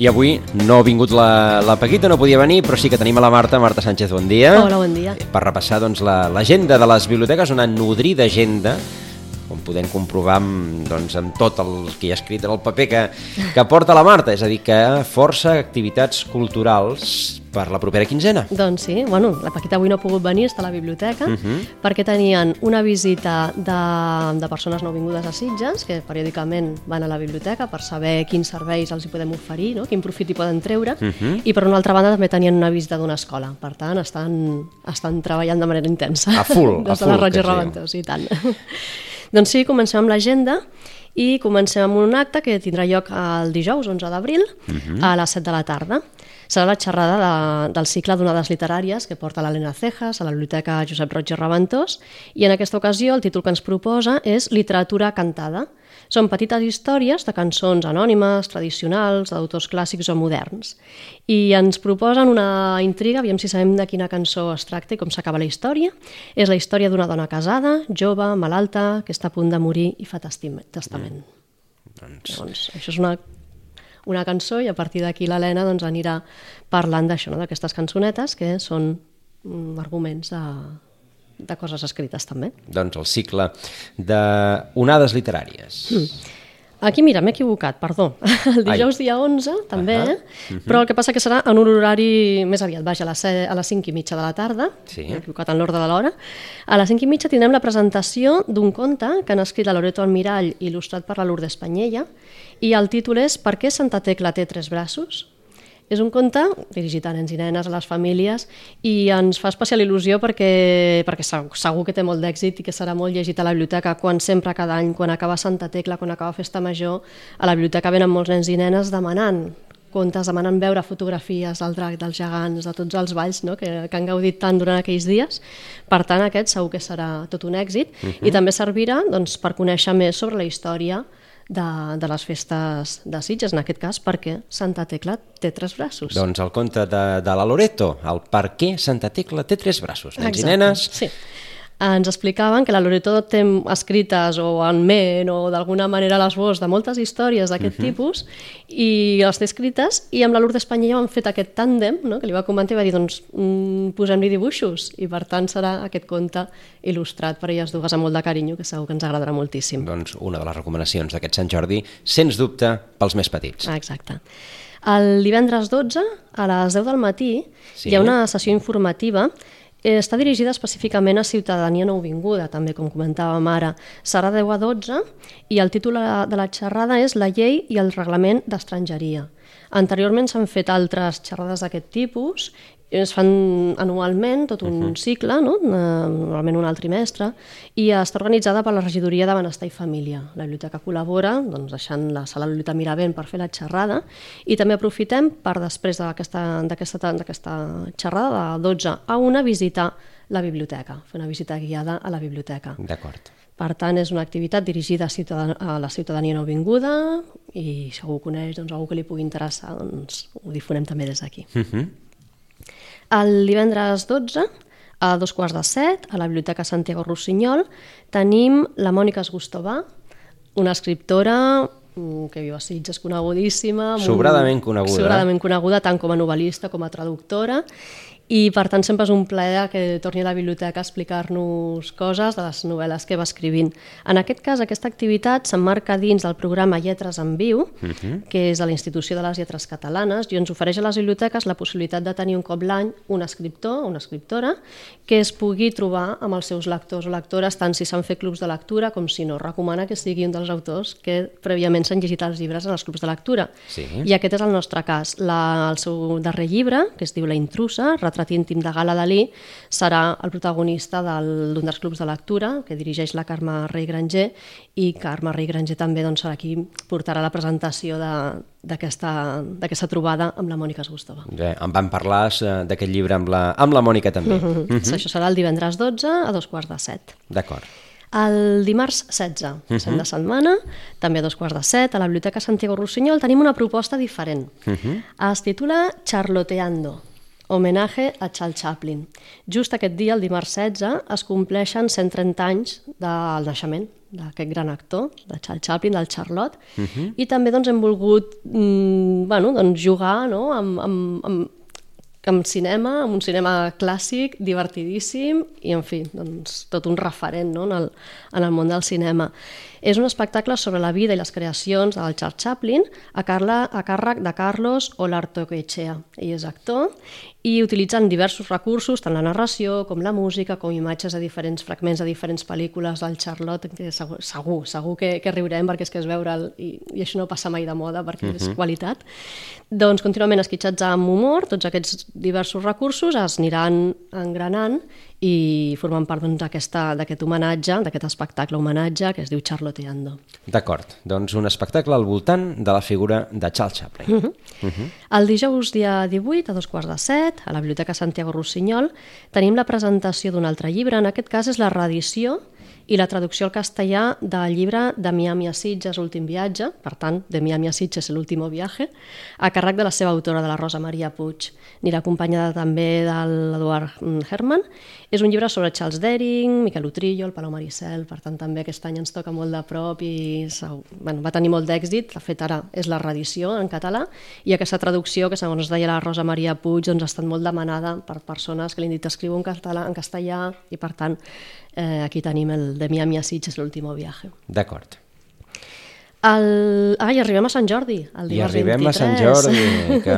I avui no ha vingut la, la Paquita, no podia venir, però sí que tenim a la Marta, Marta Sánchez, bon dia. Hola, bon dia. Per repassar doncs, l'agenda la, de les biblioteques, una nodrida agenda com podem comprovar amb, doncs, amb tot el que hi ha escrit en el paper que, que porta la Marta, és a dir, que força activitats culturals per la propera quinzena. Doncs sí, bueno, la Paquita avui no ha pogut venir, està a la biblioteca, uh -huh. perquè tenien una visita de, de persones nouvingudes a Sitges, que periòdicament van a la biblioteca per saber quins serveis els hi podem oferir, no? quin profit hi poden treure, uh -huh. i per una altra banda també tenien una visita d'una escola, per tant estan, estan treballant de manera intensa. A full, Des a de full. la Roger Raventós, i tant. doncs sí, comencem amb l'agenda, i comencem amb un acte que tindrà lloc el dijous 11 d'abril uh -huh. a les 7 de la tarda serà la xerrada de, del cicle d'onades literàries que porta l'Helena Cejas a la Biblioteca Josep Roig i Reventós i en aquesta ocasió el títol que ens proposa és Literatura cantada. Són petites històries de cançons anònimes, tradicionals, d'autors clàssics o moderns. I ens proposen una intriga, aviam si sabem de quina cançó es tracta i com s'acaba la història. És la història d'una dona casada, jove, malalta, que està a punt de morir i fa testament. Mm. Doncs... doncs això és una una cançó i a partir d'aquí l'Helena doncs, anirà parlant d'això, no? d'aquestes cançonetes que són mm, arguments de, de coses escrites també. Doncs el cicle d'onades literàries. Mm. Aquí, mira, m'he equivocat, perdó. El dijous Ai. dia 11, també, uh -huh. uh -huh. però el que passa que serà en un horari més aviat, vaja, a les, a les 5 i mitja de la tarda, sí. m'he equivocat en l'ordre de l'hora. A les 5 i mitja tindrem la presentació d'un conte que han escrit la Loreto Almirall, il·lustrat per la Lourdes Panyella, i el títol és Per què Santa Tecla té tres braços? És un conte dirigit a nens i nenes, a les famílies, i ens fa especial il·lusió perquè, perquè segur, segur que té molt d'èxit i que serà molt llegit a la biblioteca quan sempre, cada any, quan acaba Santa Tecla, quan acaba Festa Major, a la biblioteca venen molts nens i nenes demanant contes, demanant veure fotografies del drac, dels gegants, de tots els balls no? que, que han gaudit tant durant aquells dies. Per tant, aquest segur que serà tot un èxit uh -huh. i també servirà doncs, per conèixer més sobre la història de, de les festes de Sitges, en aquest cas, perquè Santa Tecla té tres braços. Doncs el conte de, de la Loreto, el per què Santa Tecla té tres braços. Nens Exacte, i nenes... Sí. Ens explicaven que la Loreto té escrites o en ment o d'alguna manera a l'esbós de moltes històries d'aquest uh -huh. tipus i les té escrites i amb la Lourdes Panyella han fet aquest tàndem no? que li va comentar i va dir doncs mm, posem-li dibuixos i per tant serà aquest conte il·lustrat per elles dues amb molt de carinyo que segur que ens agradarà moltíssim. Doncs una de les recomanacions d'aquest Sant Jordi, sens dubte, pels més petits. Exacte. El divendres 12, a les 10 del matí, sí. hi ha una sessió informativa està dirigida específicament a ciutadania nouvinguda, també com comentàvem ara. Serà 10 a 12 i el títol de la xerrada és La llei i el reglament d'estrangeria. Anteriorment s'han fet altres xerrades d'aquest tipus es fan anualment tot un uh -huh. cicle, no? normalment un altre trimestre, i està organitzada per la Regidoria de Benestar i Família. La biblioteca col·labora, doncs, deixant la sala Lolita Miravent per fer la xerrada, i també aprofitem per després d'aquesta xerrada de 12 a 1 visitar la biblioteca, fer una visita guiada a la biblioteca. D'acord. Per tant, és una activitat dirigida a, ciutadania, a la ciutadania nouvinguda i si algú coneix doncs, algú que li pugui interessar, doncs, ho difonem també des d'aquí. Uh -huh. El divendres 12, a dos quarts de set, a la Biblioteca Santiago Rossinyol, tenim la Mònica Esgustovà, una escriptora mm, que viu a Sitges, conegudíssima. Sobradament coneguda. Sobradament coneguda, tant com a novel·lista com a traductora, i per tant sempre és un plaer que torni a la biblioteca a explicar-nos coses de les novel·les que va escrivint. En aquest cas, aquesta activitat s'emmarca dins del programa Lletres en Viu, uh mhm. -huh. que és de la Institució de les Lletres Catalanes, i ens ofereix a les biblioteques la possibilitat de tenir un cop l'any un escriptor o una escriptora que es pugui trobar amb els seus lectors o lectores, tant si s'han fet clubs de lectura com si no. Recomana que sigui un dels autors que prèviament s'han llegit els llibres en els clubs de lectura. Sí. I aquest és el nostre cas. La, el seu darrer llibre, que es diu La intrusa, retrat íntim de Gala Dalí, serà el protagonista d'un dels clubs de lectura que dirigeix la Carme Rei Granger i Carme Rei Granger també doncs, serà qui portarà la presentació d'aquesta trobada amb la Mònica Esgustova. Bé, en van parlar eh, d'aquest llibre amb la, amb la Mònica també. Mm -hmm. Mm -hmm. Això serà el divendres 12 a dos quarts de set. D'acord. El dimarts 16, uh -huh. de setmana, també a dos quarts de set, a la Biblioteca Santiago Rossinyol, tenim una proposta diferent. Uh -huh. Es titula Charloteando, homenatge a Charles Chaplin. Just aquest dia, el dimarts 16, es compleixen 130 anys del naixement d'aquest gran actor, de Charles Chaplin, del Charlotte, uh -huh. i també doncs, hem volgut mm, bueno, doncs, jugar no? amb, amb, amb, amb cinema, amb un cinema clàssic, divertidíssim, i en fi, doncs, tot un referent no? en, el, en el món del cinema. És un espectacle sobre la vida i les creacions del Charles Chaplin a, Carla, a càrrec de Carlos Olartoquechea. Ell és actor i utilitzen diversos recursos, tant la narració com la música, com imatges de diferents fragments de diferents pel·lícules del Charlotte, que segur, segur, segur que, que riurem perquè és que és veure'l i, i això no passa mai de moda perquè uh -huh. és qualitat. Doncs contínuament esquitxats amb humor, tots aquests diversos recursos es aniran engranant i formen part doncs, d'aquest doncs, homenatge, d'aquest espectacle homenatge que es diu Charloteando. D'acord, doncs un espectacle al voltant de la figura de Charles Chaplin. Uh -huh. Uh -huh. El dijous dia 18, a dos quarts de set, a la Biblioteca Santiago Rossinyol, tenim la presentació d'un altre llibre, en aquest cas és la reedició i la traducció al castellà del llibre de Miami a Sitges, l'últim viatge, per tant, de Miami a Sitges, l'último viaje, a càrrec de la seva autora, de la Rosa Maria Puig, ni l'acompanyada també de l'Eduard Herman, és un llibre sobre Charles Dering, Miquel Utrillo, el Palau Maricel, per tant també aquest any ens toca molt de prop i bueno, va tenir molt d'èxit, de fet ara és la reedició en català i aquesta traducció que segons deia la Rosa Maria Puig doncs, ha estat molt demanada per persones que li han dit escriu en català, en castellà i per tant eh, aquí tenim el de Miami a Sitges, l'último viaje. D'acord. El... Ah, i arribem a Sant Jordi, el I arribem 23. a Sant Jordi, que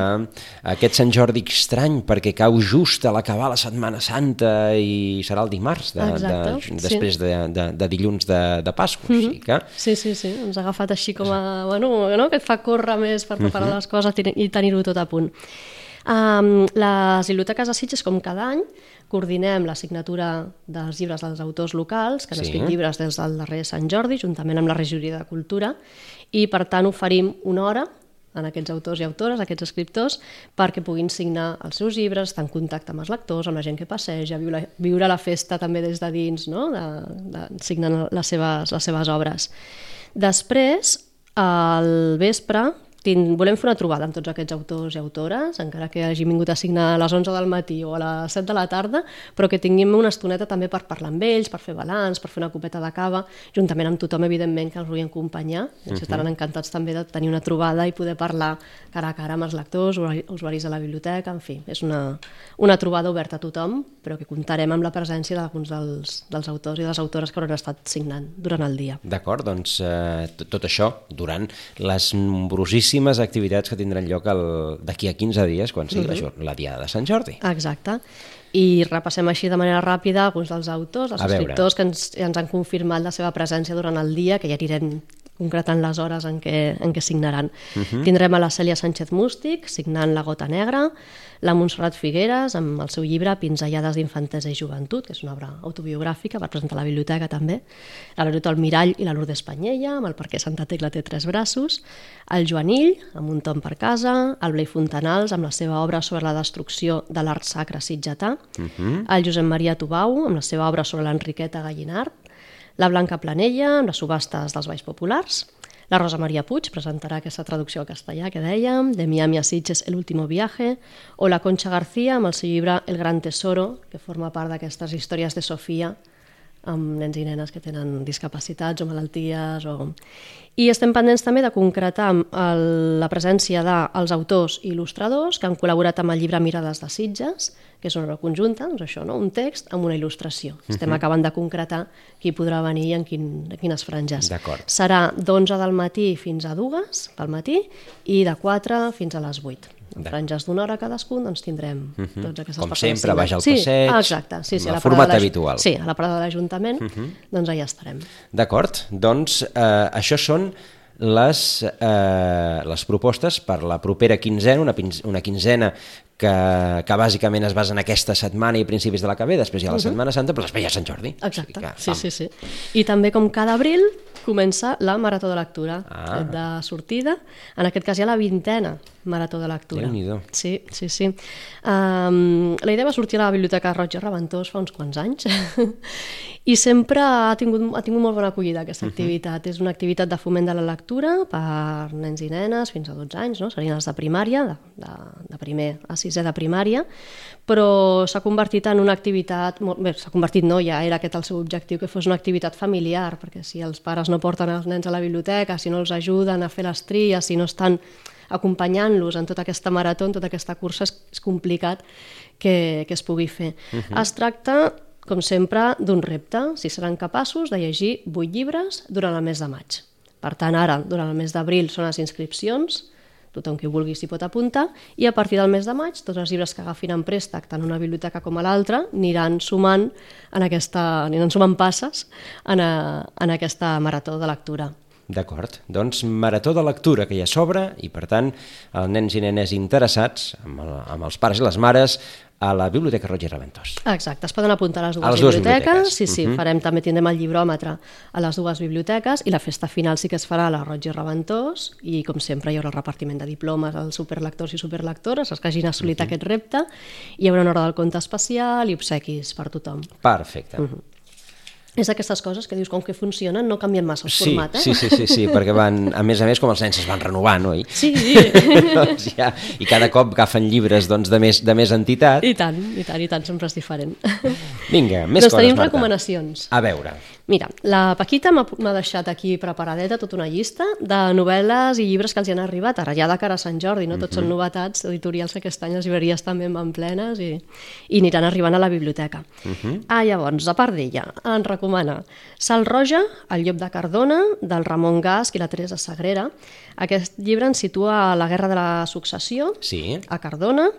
aquest Sant Jordi estrany, perquè cau just a l'acabar la Setmana Santa i serà el dimarts, de, Exacte, de, després sí. de, de, de dilluns de, de Pasqua. Mm -hmm. així que... Sí, sí, sí, ens ha agafat així com a... Bueno, no? que et fa córrer més per preparar uh -huh. les coses i tenir-ho tot a punt. Um, les biblioteques de Sitges, com cada any, coordinem la signatura dels llibres dels autors locals, que han sí. escrit llibres des del darrer Sant Jordi, juntament amb la regidoria de Cultura, i per tant oferim una hora en aquests autors i autores, aquests escriptors, perquè puguin signar els seus llibres, estar en contacte amb els lectors, amb la gent que passeja, viure, viure la festa també des de dins, no? de, de, signant les seves, les seves obres. Després, al vespre, Tin, volem fer una trobada amb tots aquests autors i autores, encara que hagin vingut a signar a les 11 del matí o a les 7 de la tarda, però que tinguem una estoneta també per parlar amb ells, per fer balanç, per fer una copeta de cava, juntament amb tothom, evidentment, que els vulgui acompanyar. Ells uh -huh. estaran encantats també de tenir una trobada i poder parlar cara a cara amb els lectors, usuaris de la biblioteca, en fi, és una, una trobada oberta a tothom, però que comptarem amb la presència d'alguns dels, dels autors i les autores que hauran estat signant durant el dia. D'acord, doncs eh, tot això durant les nombrosíssimes moltíssimes activitats que tindran lloc d'aquí a 15 dies, quan sigui uh -huh. la, la Diada de Sant Jordi. Exacte. I repassem així de manera ràpida alguns dels autors, els escriptors que ens, ens han confirmat la seva presència durant el dia, que ja anirem concretant les hores en què, en què signaran. Uh -huh. Tindrem a la Cèlia Sánchez Mústic signant La gota negra, la Montserrat Figueres amb el seu llibre Pinzellades d'infantesa i joventut, que és una obra autobiogràfica, va presentar a la biblioteca també, la Loreta Mirall i la Lourdes Espanyella, amb el perquè Santa Tecla té tres braços, el Joanill, amb un tom per casa, el Blei Fontanals, amb la seva obra sobre la destrucció de l'art sacre sitgetà, uh -huh. el Josep Maria Tubau, amb la seva obra sobre l'Enriqueta Gallinard, la Blanca Planella, amb les subhastes dels Baix Populars, la Rosa Maria Puig presentarà aquesta traducció al castellà que dèiem, de Miami a Sitges, El último viaje, o la Concha García amb el seu llibre El gran tesoro, que forma part d'aquestes històries de Sofia, amb nens i nenes que tenen discapacitats o malalties. O... I estem pendents també de concretar el, la presència dels autors i il·lustradors que han col·laborat amb el llibre Mirades de Sitges, que és una obra conjunta, doncs això, no? un text amb una il·lustració. Estem uh mhm. -huh. acabant de concretar qui podrà venir i en, quin, en quines franges. Serà d'11 del matí fins a 2 pel matí i de 4 fins a les 8. En franges d'una hora cadascun, doncs tindrem uh mhm. -huh. tots aquestes Com sempre, baix al passeig, sí, exacte, sí, sí, la format habitual. Sí, a la parada de l'Ajuntament, uh mhm. -huh. doncs allà estarem. D'acord, doncs eh, això són les, eh, les propostes per la propera quinzena, una, una quinzena que, que bàsicament es basa en aquesta setmana i principis de la que ve, després hi ha la uh -huh. Setmana Santa, però després hi ha Sant Jordi. Exacte, o sigui que, sí, sí, sí. I també com cada abril comença la Marató de Lectura ah. de sortida, en aquest cas hi ha la vintena marató de lectura. Déu-n'hi-do. Sí, sí, sí. Um, la idea va sortir a la Biblioteca i Reventós fa uns quants anys i sempre ha tingut, ha tingut molt bona acollida aquesta activitat. És una activitat de foment de la lectura per nens i nenes fins a 12 anys, no? serien els de primària, de, de, de primer a sisè de primària, però s'ha convertit en una activitat, bé, s'ha convertit no, ja era aquest el seu objectiu, que fos una activitat familiar, perquè si els pares no porten els nens a la biblioteca, si no els ajuden a fer les tries, si no estan acompanyant-los en tota aquesta marató, en tota aquesta cursa, és, és complicat que, que es pugui fer. Uh -huh. Es tracta, com sempre, d'un repte, si seran capaços de llegir vuit llibres durant el mes de maig. Per tant, ara, durant el mes d'abril, són les inscripcions, tothom qui vulgui s'hi pot apuntar, i a partir del mes de maig, tots els llibres que agafin en préstec, tant una biblioteca com a l'altra, aniran sumant en aquesta, aniran sumant passes en, a, en aquesta marató de lectura. D'acord, doncs marató de lectura que hi ha sobre i per tant els nens i nenes interessats amb, el, amb els pares i les mares a la Biblioteca Roig i Reventós. Exacte, es poden apuntar a les dues, A les dues biblioteques. biblioteques. Sí, sí, uh Mhm. -huh. farem, també tindrem el llibròmetre a les dues biblioteques i la festa final sí que es farà a la Roig i Reventós i com sempre hi haurà el repartiment de diplomes als superlectors i superlectores, els que hagin assolit uh Mhm. -huh. aquest repte, hi haurà una hora del conte especial i obsequis per tothom. Perfecte. Mhm. És d'aquestes coses que dius, com que funcionen, no canvien massa el Sí, format, eh? sí, sí, sí, sí, perquè van, a més a més, com els nens es van renovant, oi? Sí, doncs ja, I cada cop agafen llibres doncs, de, més, de més entitat. i tant, i tant, i tant, sempre és diferent. Vinga, més doncs coses, tenim Marta. recomanacions. A veure, Mira, la Paquita m'ha deixat aquí preparadeta tota una llista de novel·les i llibres que els hi han arribat, ara ja de cara a Sant Jordi, no? Tots són novetats editorials que aquest any les llibreries també van plenes i, i aniran arribant a la biblioteca. Ah, llavors, a part d'ella, ens recomana Sal Roja, El llop de Cardona, del Ramon Gasc i la Teresa Sagrera. Aquest llibre ens situa a la Guerra de la Successió, sí, a Cardona.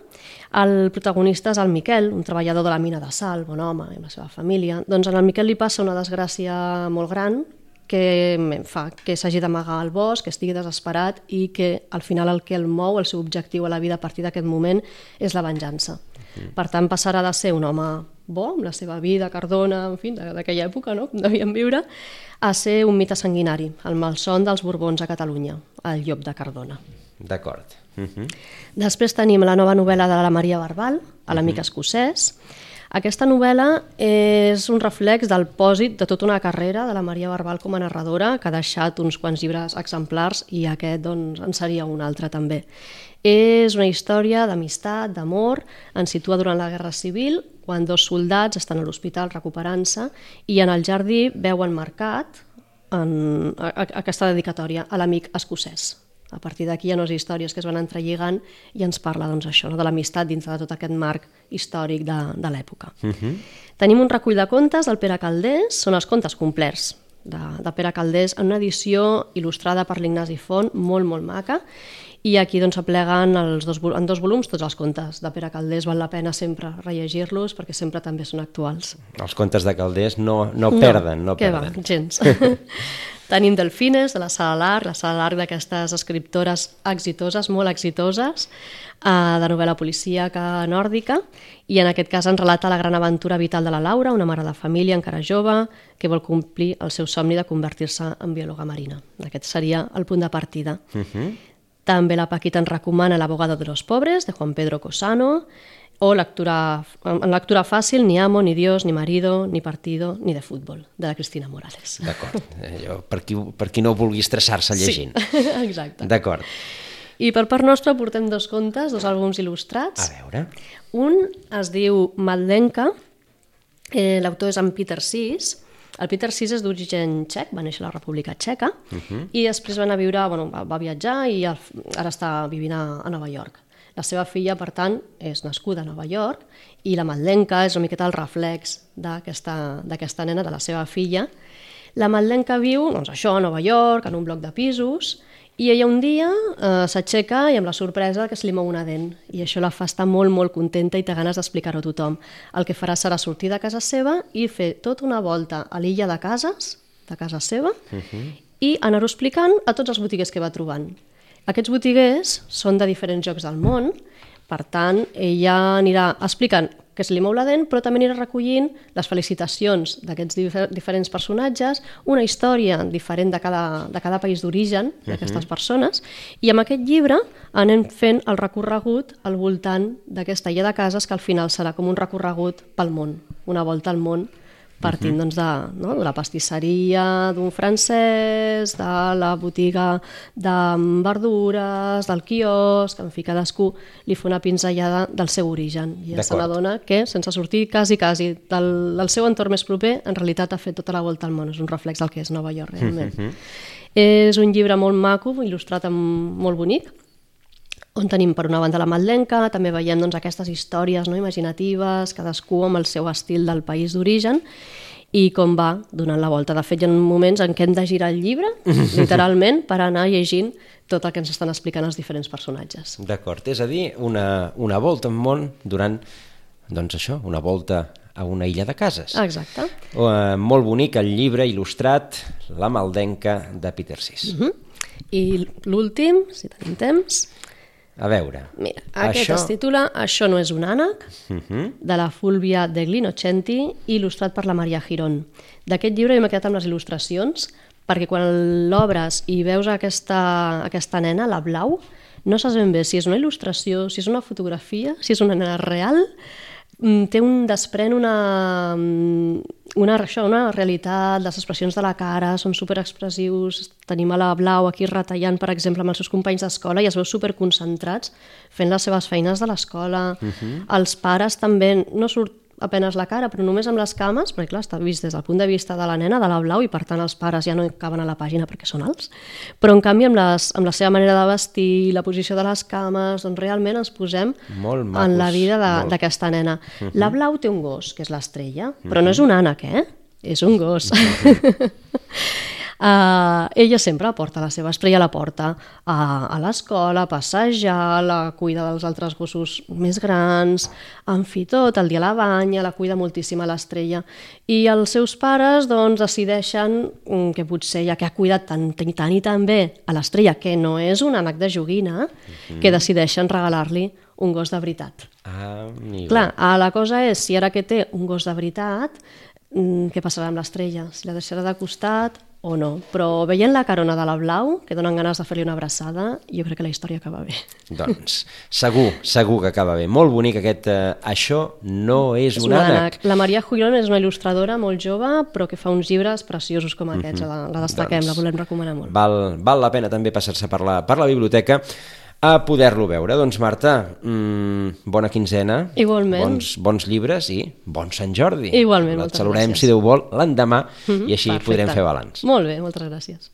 El protagonista és el Miquel, un treballador de la mina de sal, bon home, amb la seva família. Doncs en el Miquel li passa una desgràcia molt gran que fa que s'hagi d'amagar al bosc, que estigui desesperat i que al final el que el mou, el seu objectiu a la vida a partir d'aquest moment és la venjança. Per tant, passarà de ser un home bo, amb la seva vida, Cardona, en fi, de- d'aquella època, no?, com devien viure, a ser un mite sanguinari, el malson dels Borbons a Catalunya, el llop de Cardona. d'acord. Uh -huh. Després tenim la nova novel·la de la Maria Barbal, a l'amic escocès. Aquesta novel·la és un reflex del pòsit de tota una carrera de la Maria Barbal com a narradora, que ha deixat uns quants llibres exemplars i aquest doncs, en seria un altre també. És una història d'amistat, d'amor, ens situa durant la Guerra Civil, quan dos soldats estan a l'hospital recuperant-se i en el jardí veuen marcat en, aquesta dedicatòria a l'amic escocès. A partir d'aquí hi ha unes històries que es van entrelligant i ens parla doncs, això, no? de l'amistat dintre de tot aquest marc històric de, de l'època. Uh -huh. Tenim un recull de contes del Pere Caldés, són els contes complets de, de Pere Caldés en una edició il·lustrada per l'Ignasi Font, molt, molt maca, i aquí doncs apleguen els dos, en dos volums tots els contes de Pere Caldés, val la pena sempre rellegir-los perquè sempre també són actuals. Els contes de Calders no, no, perden, no què perden. va, gens. Tenim Delfines, de la Sala Larc, la Sala Larc d'aquestes escriptores exitoses, molt exitoses, eh, de novel·la policíaca nòrdica, i en aquest cas ens relata la gran aventura vital de la Laura, una mare de família encara jove, que vol complir el seu somni de convertir-se en biòloga marina. Aquest seria el punt de partida. Uh -huh. També la Paquita ens recomana El abogado de los pobres, de Juan Pedro Cosano, o lectura, en lectura fàcil, Ni amo, ni Dios, ni marido, ni partido, ni de fútbol, de la Cristina Morales. D'acord. Allò, Per, qui, per qui no vulgui estressar-se llegint. Sí, exacte. D'acord. I per part nostra portem dos contes, dos àlbums A il·lustrats. veure. Un es diu Madlenka, eh, l'autor és en Peter Sis. El Peter Sis és d'origen txec, va néixer a la República Txeca, uh -huh. i després va anar a viure, bueno, va, va viatjar i ara està vivint a, a Nova York. La seva filla, per tant, és nascuda a Nova York i la Madlenka és una miqueta el reflex d'aquesta nena, de la seva filla. La Madlenka viu, doncs això, a Nova York, en un bloc de pisos, i ella un dia eh, s'aixeca i amb la sorpresa que se li mou una dent. I això la fa estar molt, molt contenta i té ganes d'explicar-ho a tothom. El que farà serà sortir de casa seva i fer tota una volta a l'illa de cases, de casa seva, uh -huh. i anar-ho explicant a tots els botiguers que va trobant. Aquests botiguers són de diferents llocs del món, per tant, ella anirà explicant que se li mou la dent, però també anirà recollint les felicitacions d'aquests difer diferents personatges, una història diferent de cada, de cada país d'origen d'aquestes persones, i amb aquest llibre anem fent el recorregut al voltant d'aquesta illa de cases que al final serà com un recorregut pel món, una volta al món partint doncs, de, no, de la pastisseria d'un francès, de la botiga de verdures, del quiosc, en fi, cadascú li fa una pinzellada del seu origen. I ja se n'adona que, sense sortir quasi, quasi del, del seu entorn més proper, en realitat ha fet tota la volta al món. És un reflex del que és Nova York, realment. És un llibre molt maco, il·lustrat amb molt bonic, on tenim per una banda la Maldenca, també veiem doncs, aquestes històries no, imaginatives, cadascú amb el seu estil del país d'origen, i com va donant la volta. De fet, hi ha moments en què hem de girar el llibre, literalment, per anar llegint tot el que ens estan explicant els diferents personatges. D'acord, és a dir, una, una volta al món durant, doncs això, una volta a una illa de cases. Exacte. Uh, molt bonic el llibre il·lustrat La maldenca de Peter Sis. Uh -huh. I l'últim, si tenim temps, A veure, mira, aquest es titula Això no és un ànec, Uh -huh. de la Fulvia de Glinocenti, il·lustrat per la Maria Girón. D'aquest llibre jo m'he quedat amb les il·lustracions, perquè quan l'obres i veus aquesta, aquesta nena, la Blau, no saps ben bé si és una il·lustració, si és una fotografia, si és una nena real, Mm, té un desprèn una, mm, una, això, una realitat, les expressions de la cara són superexpressius, tenim a la Blau aquí retallant, per exemple, amb els seus companys d'escola i es veu superconcentrats fent les seves feines de l'escola. Uh -huh. Els pares també, no surt apenes la cara, però només amb les cames, perquè clar, està vist des del punt de vista de la nena, de la Blau, i per tant els pares ja no caben a la pàgina perquè són alts, però en canvi amb, les, amb la seva manera de vestir, la posició de les cames, doncs realment ens posem Molt macos, en la vida d'aquesta nena. Uh -huh. La Blau té un gos, que és l'estrella, però no és un ànec, eh? És un gos. Uh, ella sempre porta la seva estrella, la porta a, a l'escola, a passejar, la cuida dels altres gossos més grans, en fi, tot, el dia la banya, la cuida moltíssim a l'estrella. I els seus pares, doncs, decideixen mm, que potser, ja que ha cuidat tant, tant, i tan bé a l'estrella, que no és un ànec de joguina, que decideixen regalar-li un gos de veritat. Ah. Clar, la cosa és, si ara que té un gos de veritat, mm, què passarà amb l'estrella? Si la deixarà de costat o no? Però veient la carona de la Blau, que donen ganes de fer-li una abraçada, jo crec que la història acaba bé. Doncs segur, segur que acaba bé. Molt bonic aquest eh, Això no és, un ànec. La Maria Juilón és una il·lustradora molt jove, però que fa uns llibres preciosos com aquests. La, la destaquem, Doncs la volem recomanar molt. Val, val la pena també passar-se per, la, per la biblioteca a poder-lo veure. Doncs Marta, mmm, bona quinzena, Igualment. bons, bons llibres i bon Sant Jordi. Igualment, Et moltes gràcies. si Déu vol, l'endemà i així Perfecte. podrem fer balanç. Molt bé, moltes gràcies.